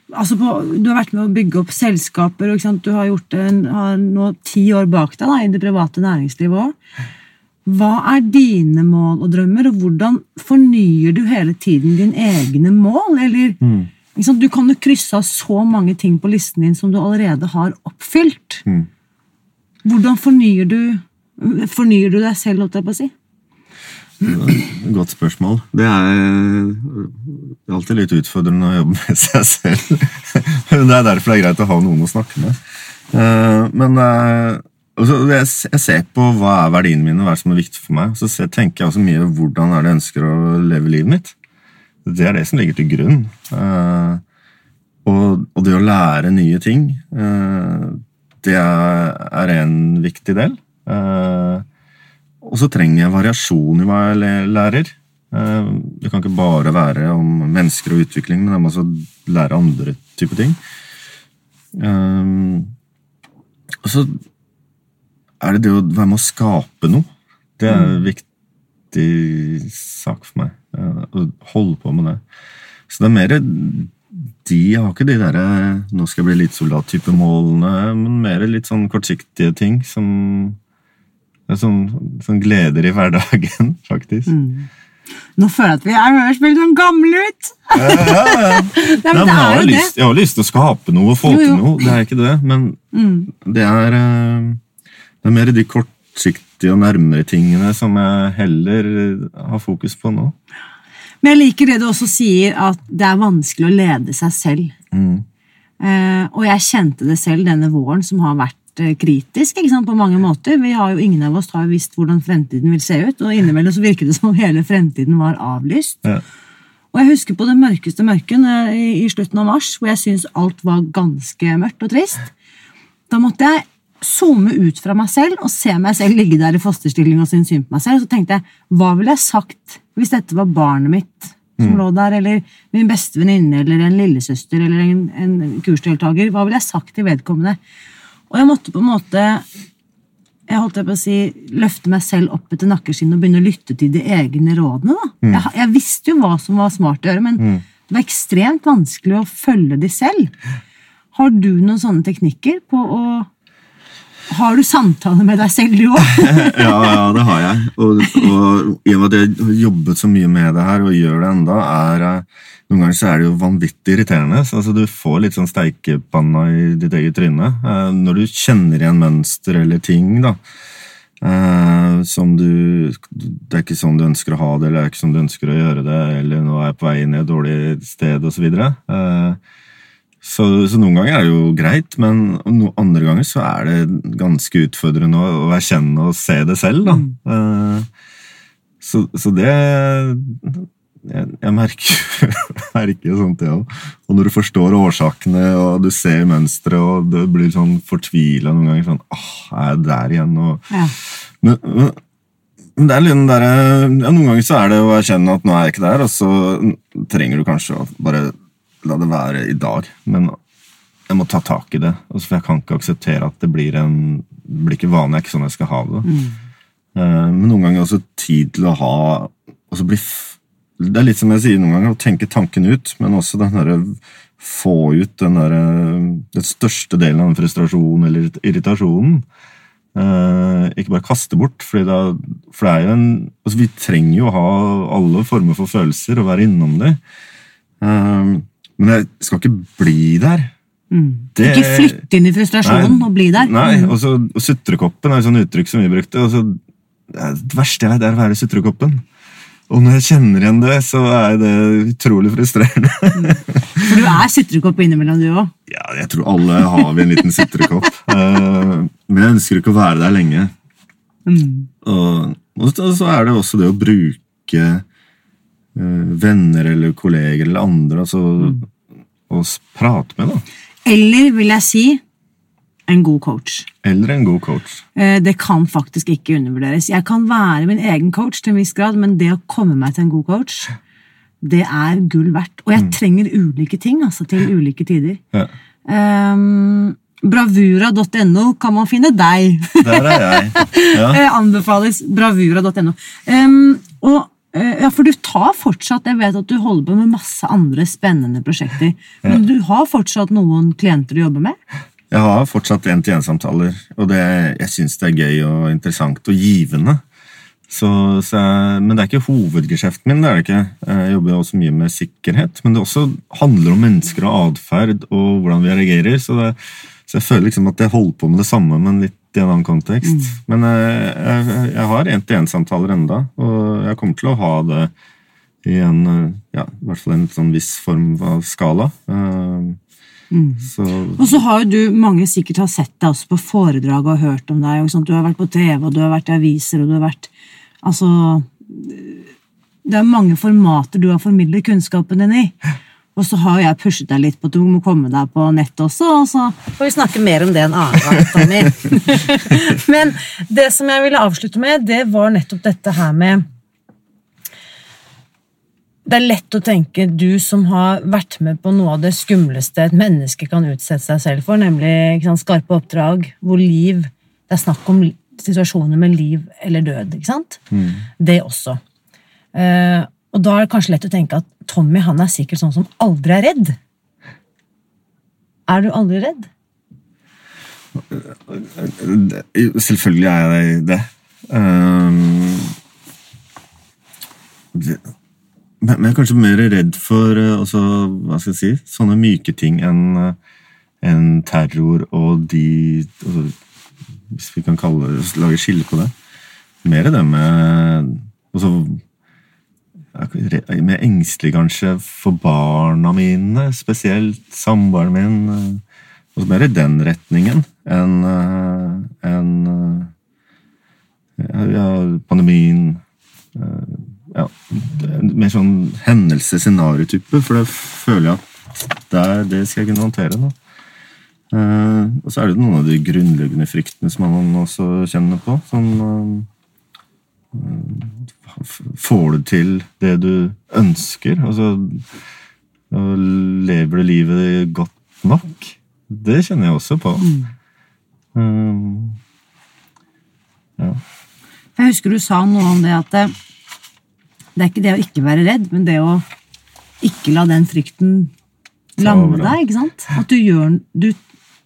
Altså på, du har vært med å bygge opp selskaper. og? Du har gjort en, har nå ti år bak deg da, i det private næringslivet òg. Hva er dine mål og drømmer, og hvordan fornyer du hele tiden dine egne mål? Eller, ikke sant, Du kan jo krysse av så mange ting på listen din som du allerede har oppfylt. Mm. Hvordan fornyer du, fornyer du deg selv, holdt jeg på å si? Godt spørsmål. Det er er alltid litt utfordrende å jobbe med seg selv. *laughs* det er derfor det er greit å ha noen å snakke med. Eh, Men eh, altså, jeg ser på hva er verdiene mine, hva er det som er viktig for meg. Så tenker jeg også mye hvordan er det jeg ønsker å leve livet mitt. Det er det som ligger til grunn. Eh, Og, det å lære nye ting, eh, det er en viktig del. Og så trenger jeg variasjon i hva jeg lærer. Eh, Det kan ikke bare være om mennesker og utvikling, men jeg må også lære andre typer ting. Eh, Og så er det det å være med å skape noe. Det er en viktig sak for meg. eh, Å holde på med det. Så det er mer de har ikke de derre 'nå skal jeg bli elitesoldat'-type målene, men mer litt sånn kortsiktige ting som det er sånn, sånn gleder i hverdagen, *laughs* faktisk. Nå føler jeg at vi er høres veldig sånn gamle ut! Ja, ja, ja. *laughs* Nei, Nei, men jeg, har lyst, jeg har lyst til å skape noe og få Jo, jo. til noe, det er ikke det. Men det, er, eh, det er mer de kortsiktige og nærmere tingene som jeg heller har fokus på nå. Men jeg liker det du også sier, at det er vanskelig å lede seg selv. Mm. Eh, og jeg kjente det selv denne våren, som har vært eh, kritisk ikke sant, på mange måter. Vi har jo, Ingen av oss har visst hvordan fremtiden vil se ut, og innimellom så virket det som om hele fremtiden var avlyst. Ja. Og jeg husker på det mørkeste mørket eh, i, i slutten av mars, hvor jeg syntes alt var ganske mørkt og trist. Da måtte jeg zoome ut fra meg selv og se meg selv ligge der i fosterstilling og synes synd på meg selv. Og så tenkte jeg, hva ville jeg sagt hvis dette var barnet mitt som lå der, eller min beste venninne, eller en lillesøster, eller en, en kursdeltaker? Hva ville jeg sagt til vedkommende? Og jeg måtte på en måte jeg holdt på å si, løfte meg selv opp etter nakkeskinnet og begynne å lytte til de egne rådene. da. Jeg, jeg visste jo hva som var smart å gjøre, men det var ekstremt vanskelig å følge de selv. Har du noen sånne teknikker på å Har du samtaler med deg selv, du òg? *laughs* ja, ja, det har jeg. Og, i og med at jeg har jobbet så mye med det her, og gjør det enda, er eh, Noen ganger så er det jo vanvittig irriterende. Så, altså, du får litt sånn steikepanna i ditt eget tryne. Eh, når du kjenner igjen mønster eller ting, da. eh, som du Det er ikke sånn du ønsker å ha det, eller det er ikke sånn du ønsker å gjøre det, eller nå er jeg på vei inn i et dårlig sted, osv. Uh, så, så noen ganger er det jo greit, men no, andre ganger så er det ganske utfordrende å, å erkjenne og se det selv, da. Eh, så, så det Jeg, jeg merker, *laughs* merker sånt, ja. òg. Og når du forstår årsakene, og du ser mønsteret, og du blir sånn fortvila noen ganger sånn Åh, er jeg der igjen? Og, Ja. men, men er derre ja, Noen ganger så er det å erkjenne at nå er jeg ikke der, og så trenger du kanskje å bare la det være i dag. Men jeg må ta tak i det. altså, For jeg kan ikke akseptere at det blir en det blir ikke vanlig. Det er ikke sånn jeg skal ha det. Mm. Men noen ganger også tid til å ha også bli, f- Det er litt som jeg sier noen ganger, å tenke tanken ut, men også den derre få ut den derre Den største delen av den frustrasjonen eller irritasjonen. Eh, ikke bare kaste bort, fordi da, for det er jo en altså Vi trenger jo å ha alle former for følelser og være innom det. Men jeg skal ikke bli der. Det- Ikke flytte inn i frustrasjonen og bli der. Nei, Mm. og så og sutrekoppen er et sånt uttrykk som vi brukte. Og så, det er verste jeg vet, er å være sutrekoppen. Og når jeg kjenner igjen det, så er det utrolig frustrerende. For du er sutrekopp innimellom, du òg. Ja, jeg tror alle har vi en liten sutrekopp. *laughs* Eh, Men jeg ønsker ikke å være der lenge. Mm. Og, og så er det også det å bruke venner eller kolleger eller andre altså, å prate med, da. Eller vil jeg si en god coach. Eller en god coach. Eh, Det kan faktisk ikke undervurderes. Jeg kan være min egen coach til en viss grad, men det å komme meg til en god coach, det er gull verdt. Og jeg trenger ulike ting altså, til ulike tider. Ja. Um, bravura.no kan man finne deg. Der er jeg. *laughs* Ja. Eh, Anbefales bravura.no. Um, og eh, ja, For du tar fortsatt Jeg vet at du holder på med masse andre spennende prosjekter. Men du har fortsatt noen klienter du jobber med? Jeg har fortsatt én-til-én-samtaler, og det, jeg syns det er gøy og interessant og givende. Så, så jeg, men det er ikke hovedgeskjeften min. det er det ikke. Jeg jobber også mye med sikkerhet. Men det også handler om mennesker og atferd og hvordan vi reagerer. Så, det, så, jeg føler liksom at jeg holder på med det samme, men litt i en annen kontekst. Mm. Men jeg, jeg, jeg har én-til-én-samtaler enda, og jeg kommer til å ha det i en, ja, i hvert fall en sånn viss form av skala. Uh, Mm. Så. Og så har jo du, mange sikkert har sett deg også på foredrag og hørt om deg. Du har vært på TV, og du har vært i aviser, og du har vært Altså Det er mange formater du har formidlet kunnskapen din i. Og så har jeg pushet deg litt på at du må komme deg på nett også, og så får vi snakke mer om det en annen gang, Tommy. *laughs* Men det som jeg ville avslutte med, det var nettopp dette her med det er lett å tenke, du som har vært med på noe av det skumleste et menneske kan utsette seg selv for, nemlig sant, skarpe oppdrag hvor liv Det er snakk om situasjoner med liv eller død. ikke sant? Mm. Det også. Uh, og da er det kanskje lett å tenke at Tommy han er sikkert sånn som aldri er redd. Er du aldri redd? Selvfølgelig er jeg det. Um, men jeg er kanskje mer redd for også, hva skal jeg si, sånne myke ting enn eh, en terror og de altså, Hvis vi kan kalle, lage skille på det. Mer det med altså, Mer engstelig, kanskje, for barna mine, spesielt samboeren min. Og mer i den retningen enn en, ja, pandemien ja, mer sånn hendelse-scenario-type, for det føler jeg at der, det skal jeg kunne håndtere. nå. Og så er det noen av de grunnleggende fryktene som man også kjenner på. Sånn Får du til det du ønsker? Altså Lever du livet godt nok? Det kjenner jeg også på. Mm. Um, ja. Jeg husker du sa noe om det at det det er ikke det å ikke være redd, men det å ikke la den frykten lamme deg. ikke sant? At du, gjør, du,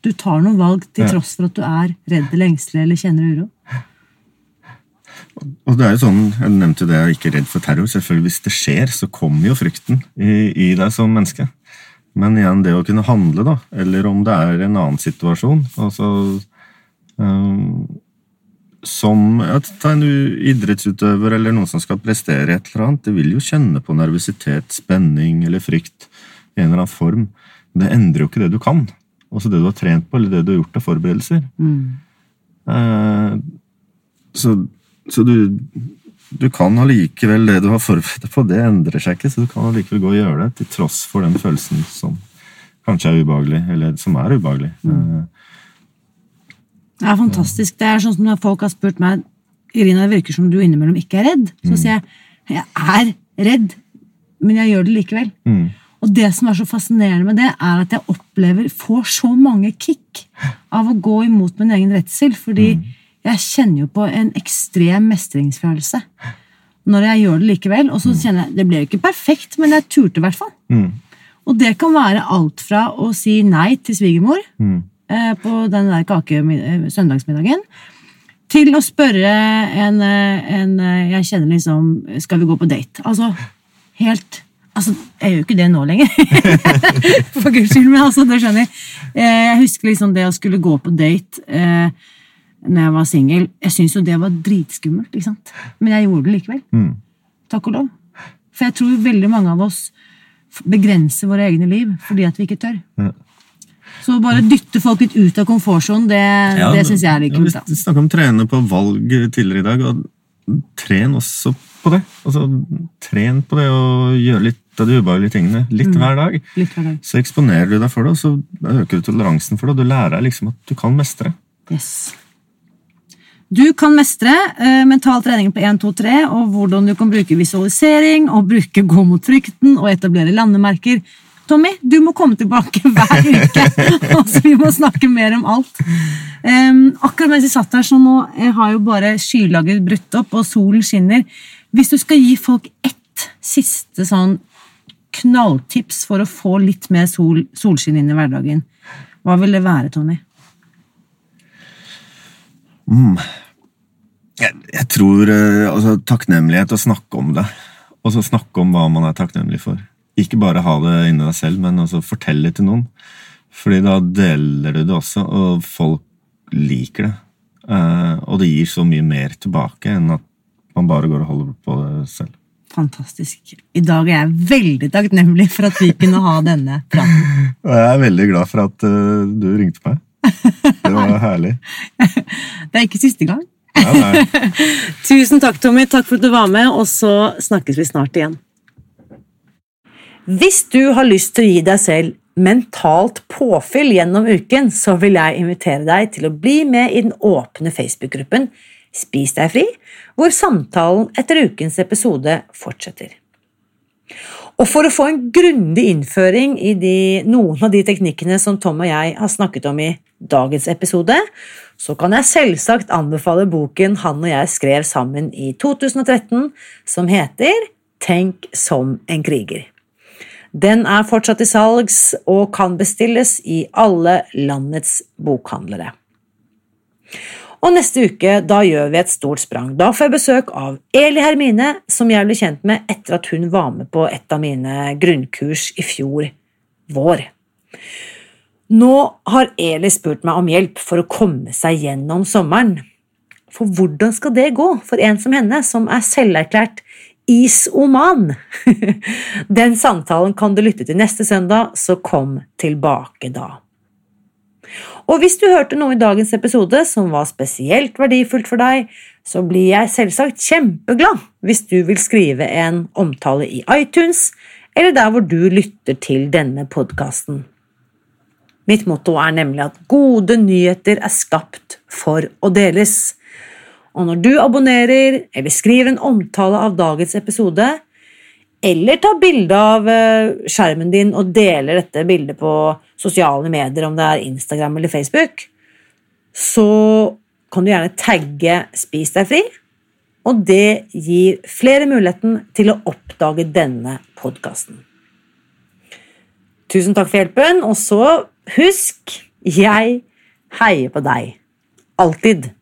du tar noen valg til tross for at du er redd eller engstelig eller kjenner uro. Og det er jo sånn, Jeg nevnte det, jeg er ikke redd for terror. selvfølgelig Hvis det skjer, så kommer jo frykten i, i deg som menneske. Men igjen, det å kunne handle, da, eller om det er en annen situasjon altså, um, som ja, Ta en idrettsutøver eller noen som skal prestere et eller annet. Det vil jo kjenne på nervøsitet, spenning eller frykt i en eller annen form. Det endrer jo ikke det du kan. Også det du har trent på, eller det du har gjort av forberedelser. Mm. Uh, så, så du, du kan allikevel Det du har forberedt på, det endrer seg ikke. Så du kan allikevel gå og gjøre det, til tross for den følelsen som kanskje er ubehagelig, eller som er ubehagelig. Mm. Eh, det er fantastisk. Det er sånn som når folk har spurt meg Irina, det virker som du innimellom ikke er redd. Så mm. sier jeg jeg er redd, men jeg gjør det likevel. Mm. Og det som er så fascinerende med det, er at jeg opplever får så mange kick av å gå imot min egen redsel. Fordi mm. Jeg kjenner jo på en ekstrem mestringsfølelse når jeg gjør det likevel. Og så mm. kjenner jeg det ble jo ikke perfekt, men jeg turte i hvert fall. Mm. Og det kan være alt fra å si nei til svigermor mm. Eh, på den der kake eh, søndagsmiddagen til å spørre en, eh, en, jeg kjenner liksom Skal vi gå på date? Altså helt Altså, jeg gjør jo ikke det nå lenger. *laughs* For guds skyld, men altså, det skjønner jeg. Jeg husker liksom det å skulle gå på date eh, når jeg var singel. Jeg syntes jo det var dritskummelt, ikke sant? men jeg gjorde det likevel. Mm. Takk og lov. For jeg tror veldig mange av oss begrenser våre egne liv fordi at vi ikke tør. Ja. Så bare dytte folk litt ut av komfortsonen, det, ja, det syns jeg er litt kult. Vi snakka om trene på valg tidligere i dag, og tren også på det. Altså, tren på det å gjøre litt av de ubehagelige tingene litt, mm. hver dag. litt hver dag. Så eksponerer du deg for det, og så øker du toleransen for det, og du lærer deg liksom at du kan mestre. Yes. Du kan mestre eh, mental trening på 1, 2, 3, og hvordan du kan bruke visualisering, og bruke gå mot frykten, og etablere landemerker Tommy, du må komme tilbake *laughs* hver uke. altså, vi må snakke mer om alt. Um, akkurat mens jeg satt her, så nå jeg har jo bare skylaget brutt opp, og solen skinner. Hvis du skal gi folk ett siste sånn knalltips for å få litt mer sol, solskinn inn i hverdagen, hva vil det være, Tommy? Mm. Jeg, jeg tror eh, altså, takknemlighet, å snakke om det. Og så snakke om hva man er takknemlig for. Ikke bare ha det inni deg selv, men også fortelle det til noen. Fordi da deler du det også, og folk liker det. Uh, og det gir så mye mer tilbake enn at man bare går og holder på det selv. Fantastisk. I dag er jeg veldig takknemlig for at vi kunne ha denne praten. *laughs* Og jeg er veldig glad for at uh, du ringte meg. Det var herlig. *laughs* Det er ikke siste gang. Nei, nei. *laughs* Tusen takk, Tommy. Takk for at du var med, og så snakkes vi snart igjen. Hvis du har lyst til å gi deg selv mentalt påfyll gjennom uken, så vil jeg invitere deg til å bli med i den åpne Facebook-gruppen Spis deg fri, hvor samtalen etter ukens episode fortsetter. Og for å få en grundig innføring i de, noen av de teknikkene som Tom og jeg har snakket om i dagens episode, så kan jeg selvsagt anbefale boken han og jeg skrev sammen i 2013, som heter Tenk som en kriger. Den er fortsatt i salgs og kan bestilles i alle landets bokhandlere. Og neste uke da gjør vi et stort sprang. Da får jeg besøk av Eli Hermine, som jeg ble kjent med etter at hun var med på et av mine grunnkurs i fjor vår. Nå har Eli spurt meg om hjelp for å komme seg gjennom sommeren. For hvordan skal det gå for en som henne, som er selverklært isoman? *laughs* Den samtalen kan du lytte til neste søndag, så kom tilbake da. Og hvis du hørte noe i dagens episode som var spesielt verdifullt for deg, så blir jeg selvsagt kjempeglad hvis du vil skrive en omtale i iTunes eller der hvor du lytter til denne podkasten. Mitt motto er nemlig at gode nyheter er skapt for å deles. Og når du abonnerer eller skriver en omtale av dagens episode, eller ta bilde av eh, skjermen din og deler dette bildet på sosiale medier, om det er Instagram eller Facebook, så kan du gjerne tagge Spis deg fri, og det gir flere muligheten til å oppdage denne podkasten. Tusen takk for hjelpen, og så husk jeg heier på deg. Alltid.